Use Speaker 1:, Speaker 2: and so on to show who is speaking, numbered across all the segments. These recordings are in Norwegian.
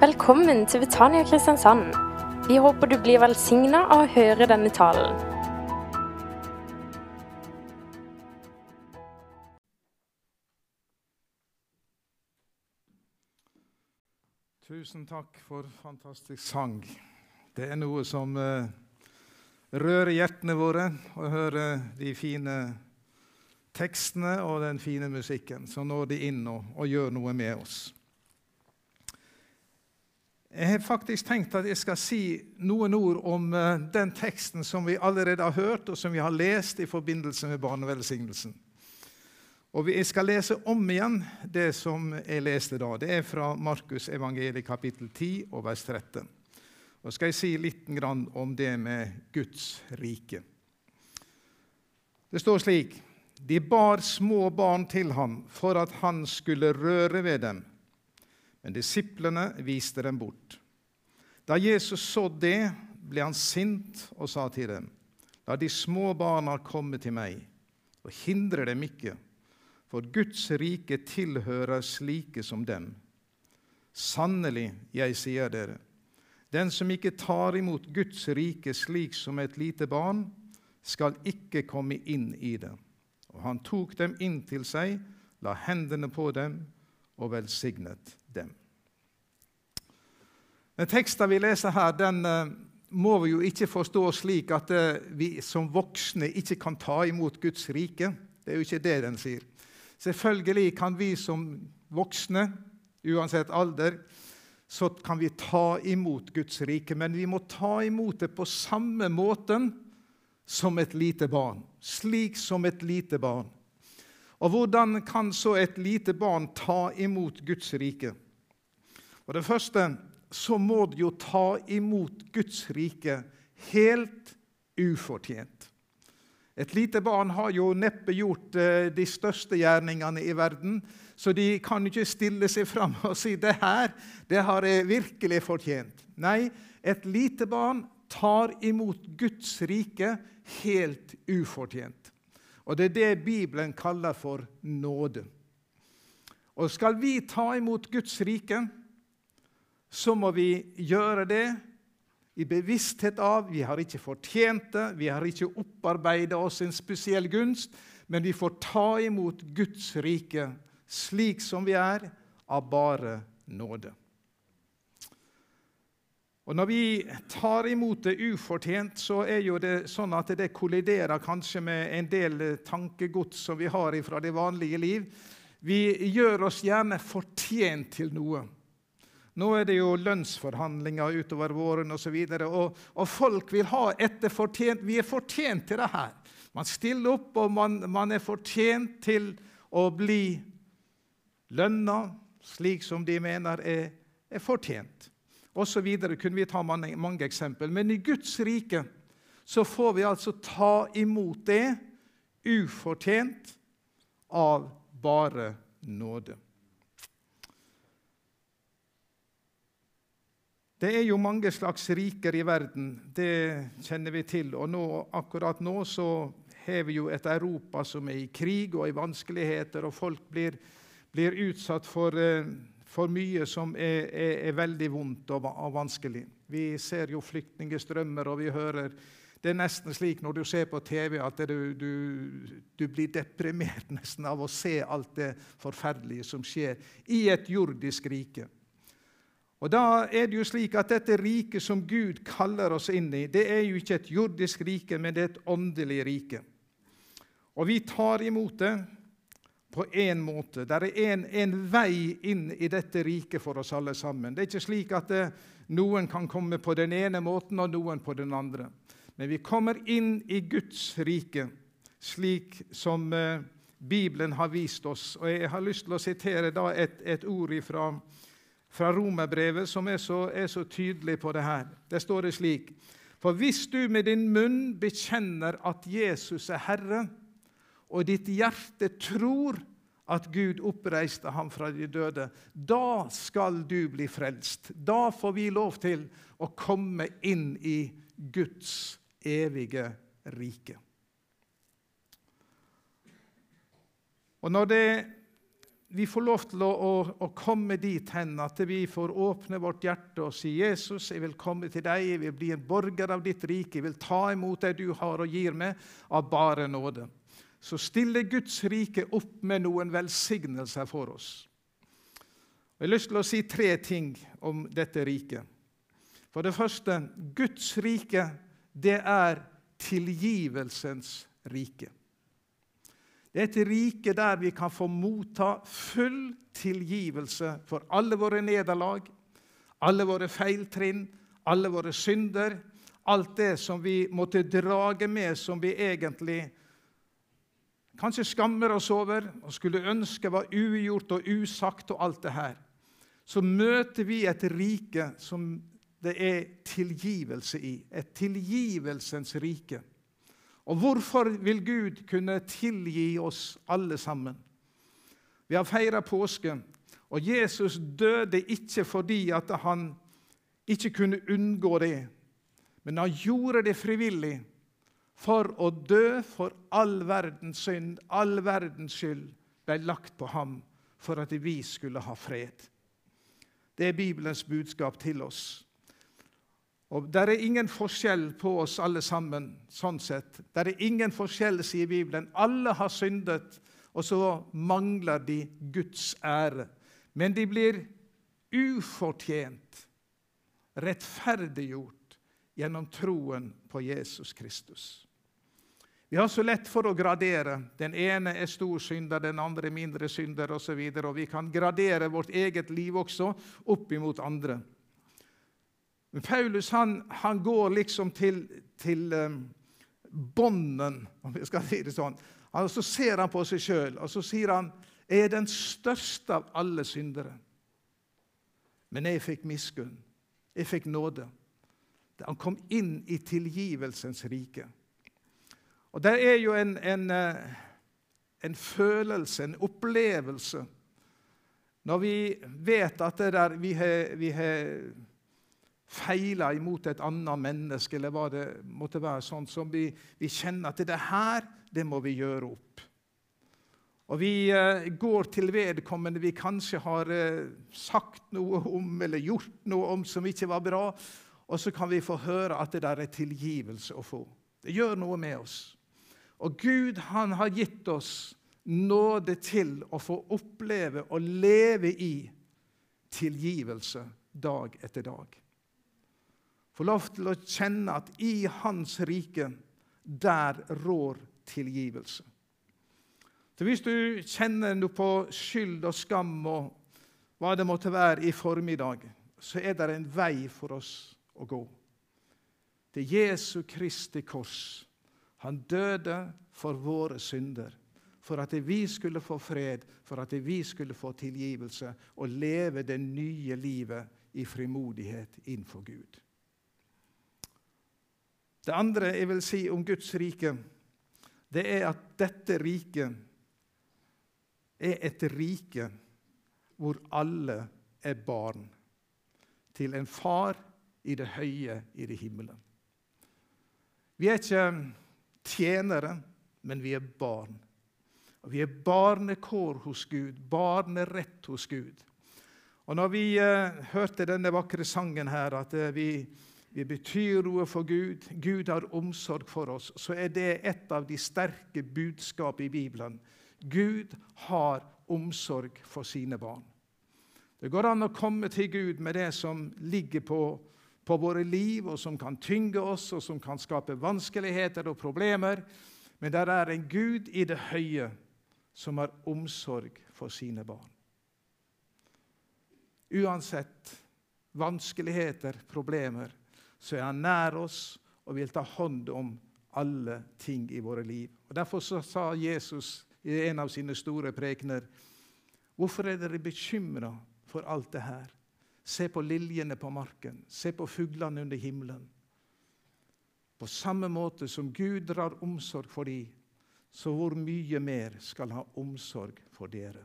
Speaker 1: Velkommen til Betania Kristiansand. Vi håper du blir velsigna av å høre denne talen.
Speaker 2: Tusen takk for fantastisk sang. Det er noe som eh, rører hjertene våre å høre de fine tekstene og den fine musikken. som når de inn og, og gjør noe med oss. Jeg har faktisk tenkt at jeg skal si noen ord om eh, den teksten som vi allerede har hørt, og som vi har lest i forbindelse med barnevelsignelsen. Og Jeg skal lese om igjen det som jeg leste da. Det er fra Markus evangeliet kapittel 10 og vers 13. Og skal jeg si litt om det med Guds rike. Det står slik De bar små barn til ham for at han skulle røre ved dem. Men disiplene viste dem bort. Da Jesus så det, ble han sint og sa til dem.: La de små barna komme til meg, og hindre dem ikke for Guds rike tilhører slike som dem. Sannelig, jeg sier dere, den som ikke tar imot Guds rike slik som et lite barn, skal ikke komme inn i det. Og han tok dem inn til seg, la hendene på dem og velsignet dem. Den teksten vi leser her, den eh, må vi jo ikke forstå slik at eh, vi som voksne ikke kan ta imot Guds rike. Det er jo ikke det den sier. Selvfølgelig kan vi som voksne, uansett alder, så kan vi ta imot Guds rike, men vi må ta imot det på samme måten som et lite barn. Slik som et lite barn. Og hvordan kan så et lite barn ta imot Guds rike? For det første så må det jo ta imot Guds rike helt ufortjent. Et lite barn har jo neppe gjort eh, de største gjerningene i verden, så de kan ikke stille seg fram og si det her det har jeg virkelig fortjent. Nei, et lite barn tar imot Guds rike helt ufortjent. Og Det er det Bibelen kaller for nåde. Og Skal vi ta imot Guds rike, så må vi gjøre det i bevissthet av vi har ikke fortjent det, vi har ikke opparbeidet oss en spesiell gunst, men vi får ta imot Guds rike slik som vi er, av bare nåde. Og Når vi tar imot det ufortjent, så er jo det sånn at det kolliderer kanskje med en del tankegods som vi har fra det vanlige liv. Vi gjør oss gjerne fortjent til noe. Nå er det jo lønnsforhandlinger utover våren osv. Og, så og, og folk vil ha etter fortjent. Vi er fortjent til det her. Man stiller opp, og man, man er fortjent til å bli lønna slik som de mener er, er fortjent. Videre kunne vi ta mange, mange eksempel. Men i Guds rike så får vi altså ta imot det ufortjent av bare nåde. Det er jo mange slags riker i verden, det kjenner vi til. Og nå, akkurat nå så har vi jo et Europa som er i krig og i vanskeligheter, og folk blir, blir utsatt for, eh, for, mye som er, er, er veldig vondt og, og, vanskelig. Vi ser jo flyktningstrømmer, og vi hører Det er nesten slik når du ser på TV, at du, du, du blir deprimert nesten av å se alt det forferdelige som skjer i et jordisk rike. Og da er det jo slik at Dette riket som Gud kaller oss inn i, det er jo ikke et jordisk rike, men det er et åndelig rike. Og vi tar imot det på én måte. Det er en, vei inn i dette riket for oss alle sammen. Det er ikke slik at det, noen kan komme på den ene måten og noen på den andre. Men vi kommer inn i Guds rike slik som eh, Bibelen har vist oss. Og Jeg har lyst til å sitere et, et ord fra fra romerbrevet som er så, er så tydelig på det her. Det står det slik.: For hvis du med din munn bekjenner at Jesus er Herre, og ditt hjerte tror at Gud oppreiste ham fra de døde, da skal du bli frelst. Da får vi lov til å komme inn i Guds evige rike. Og når det vi får lov til å, å, å, komme dit hen at vi får åpne vårt hjerte og si Jesus, jeg vil komme til deg, jeg vil bli en borger av ditt rike, jeg vil ta imot det du har og gir meg, av bare nåde. Så stiller Guds rike opp med noen velsignelser for oss. Jeg har lyst til å si tre ting om dette riket. For det første Guds rike, det er tilgivelsens rike. Det er et rike der vi kan få motta full tilgivelse for alle våre nederlag, alle våre feiltrinn, alle våre synder, alt det som vi måtte drage med, som vi egentlig kanskje skammer oss over og skulle ønske var ugjort og usagt og alt det her. Så møter vi et rike som det er tilgivelse i. Et tilgivelsens rike. Og hvorfor vil Gud kunne tilgi oss alle sammen? Vi har feira påske, og Jesus døde ikke fordi at han ikke kunne unngå det, men han gjorde det frivillig for å dø for all verdens synd, all verdens skyld ble lagt på ham for at vi skulle ha fred. Det er Bibelens budskap til oss. Og Det er ingen forskjell på oss alle sammen. sånn sett. Det er ingen forskjell, sier Bibelen. Alle har syndet, og så mangler de Guds ære. Men de blir ufortjent rettferdiggjort gjennom troen på Jesus Kristus. Vi har så lett for å gradere. Den ene er stor synder, den andre mindre synder osv. Og, så og vi kan gradere vårt eget liv også opp imot andre. Men Paulus han, han går liksom til, til um, bånden, om vi skal si det sånn. Og Så ser han på seg sjøl og så sier han, 'Jeg er den største av alle syndere.' Men jeg fikk miskunn. Jeg fikk nåde. Han kom inn i tilgivelsens rike. Og Det er jo en, en, eh, en følelse, en opplevelse, når vi vet at der vi har, vi har feila imot et annet menneske, eller hva det måtte være, sånn som vi, vi kjenner at det her, det må vi gjøre opp. Og vi eh, går til vedkommende vi kanskje har eh, sagt noe om eller gjort noe om som ikke var bra, og så kan vi få høre at det der er tilgivelse å få. Det gjør noe med oss. Og Gud han har gitt oss nåde til å få oppleve og leve i tilgivelse dag etter dag få lov til å kjenne at i Hans rike, der rår tilgivelse. Så Hvis du kjenner noe på skyld og skam og hva det måtte være i formiddag, så er det en vei for oss å gå. Det er Jesu Kristi kors. Han døde for våre synder, for at vi skulle få fred, for at vi skulle få tilgivelse og leve det nye livet i frimodighet innenfor Gud. Det andre jeg vil si om Guds rike, det er at dette riket er et rike hvor alle er barn til en far i det høye i det himmelen. Vi er ikke tjenere, men vi er barn. Og Vi er barnekår hos Gud, barnerett hos Gud. Og når vi eh, hørte denne vakre sangen her, at eh, vi vi betyr noe for Gud, Gud har omsorg for oss, så er det et av de sterke budskap i Bibelen. Gud har omsorg for sine barn. Det går an å komme til Gud med det som ligger på, på våre liv, og som kan tynge oss, og som kan skape vanskeligheter og problemer. Men det er en Gud i det høye som har omsorg for sine barn. Uansett vanskeligheter, problemer, så er han nær oss og vil ta hånd om alle ting i våre liv. Og Derfor sa Jesus i en av sine store prekener Hvorfor er dere bekymra for alt det her? Se på liljene på marken, se på fuglene under himmelen. På samme måte som Gud drar omsorg for dem, så hvor mye mer skal ha omsorg for dere?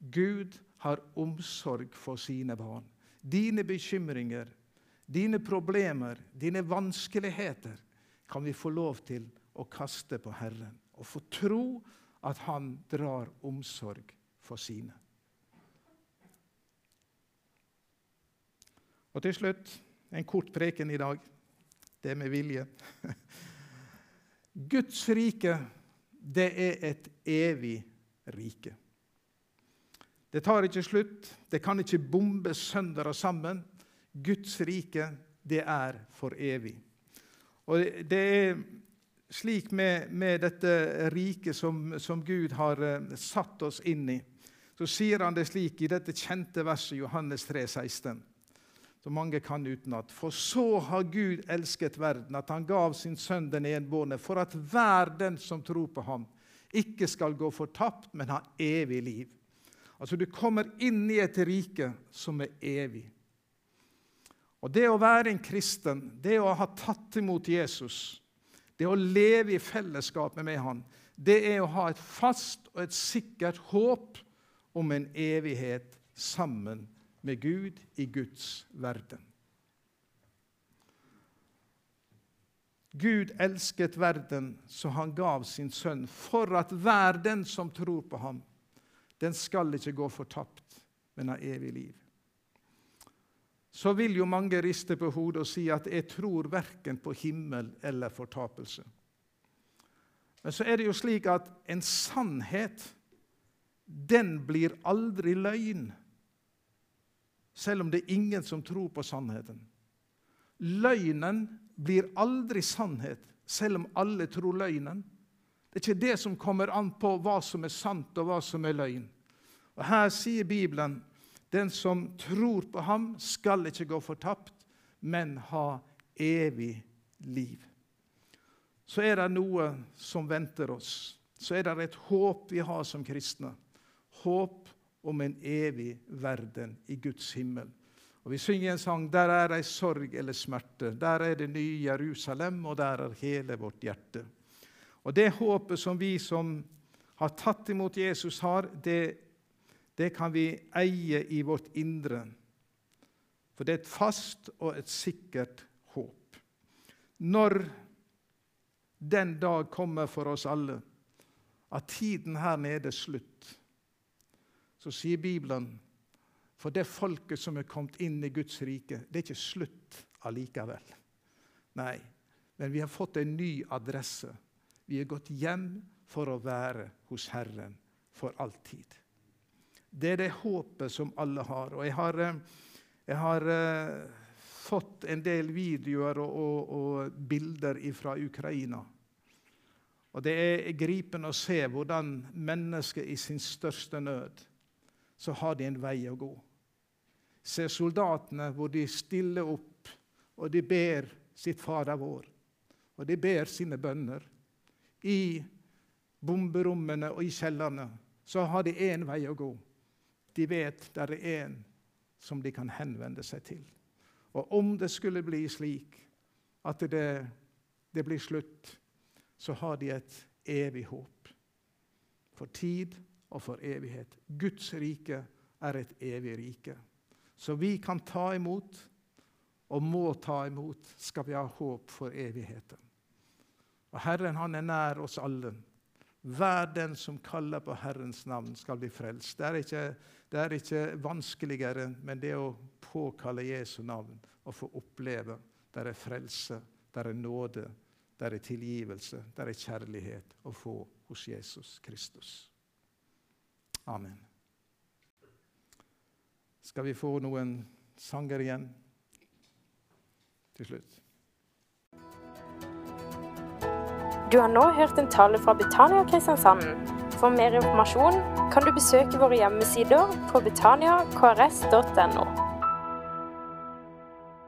Speaker 2: Gud har omsorg for sine barn. Dine bekymringer, Dine problemer, dine vanskeligheter, kan vi få lov til å kaste på Herren og få tro at Han drar omsorg for sine. Og til slutt en kort preken i dag. Det med vilje. Guds rike, det er et evig rike. Det tar ikke slutt. Det kan ikke bombes sønder og sammen. Guds rike, det er for evig. Og det er slik med, med dette riket som, som, Gud har uh, satt oss inn i, så sier han det slik i dette kjente verset Johannes 3, 16, som mange kan utenat. For så har Gud elsket verden, at han gav sin sønn den enbårne, for at hver den som tror på ham, ikke skal gå fortapt, men ha evig liv. Altså, Du kommer inn i et rike som er evig. Og Det å være en kristen, det å ha tatt imot Jesus, det å leve i fellesskapet med han, det er å ha et fast og et sikkert håp om en evighet sammen med Gud i Guds verden. Gud elsket verden, så han gav sin sønn, for at hver den som tror på ham, den skal ikke gå fortapt, men ha evig liv. Så vil jo mange riste på hodet og si at 'jeg tror verken på himmel eller fortapelse'. Men så er det jo slik at en sannhet, den blir aldri løgn. Selv om det er ingen som tror på sannheten. Løgnen blir aldri sannhet, selv om alle tror løgnen. Det er ikke det som kommer an på hva som er sant, og hva som er løgn. Og Her sier Bibelen den som tror på ham, skal ikke gå fortapt, men ha evig liv. Så er det noe som venter oss. Så er det et håp vi har som kristne. Håp om en evig verden i Guds himmel. Og Vi synger en sang 'Der er ei sorg eller smerte'. Der er det nye Jerusalem, og der er hele vårt hjerte. Og Det håpet som vi som har tatt imot Jesus, har, det, det kan vi eie i vårt indre. For det er et fast og et sikkert håp. Når den dag kommer for oss alle, at tiden her nede er slutt, så sier Bibelen for det folket som er kommet inn i Guds rike, det er ikke slutt allikevel. Nei, men vi har fått en ny adresse. Vi er gått hjem for å være hos Herren for alltid. Det er det håpet som alle har. Og jeg har, eh, jeg har uh, fått en del videoer og, og, og bilder fra Ukraina. Og Det er gripende å se hvordan mennesker i sin største nød så har de en vei å gå Se soldatene hvor de stiller opp, og de ber sitt Fader vår. Og de ber sine bønner. I bomberommene og i kjellerne så har de én vei å gå. De vet det er én som de kan henvende seg til. Og om det skulle bli slik at det, det blir slutt, så har de et evig håp. For tid og for evighet. Guds rike er et evig rike. Så vi kan ta imot, og må ta imot, skal vi ha håp for evigheten. Og Herren han er nær oss alle. Hver den som kaller på Herrens navn, skal bli frelst. Det er ikke, det er ikke vanskeligere, men det å påkalle Jesu navn og få oppleve der er frelse, der er nåde, der er tilgivelse, der er kjærlighet å få hos Jesus Kristus. Amen. Skal vi få noen sanger igjen til slutt?
Speaker 1: Du har nå hørt en tale fra Betania Kristiansand. For mer informasjon kan du besøke våre hjemmesider på betaniakrs.no.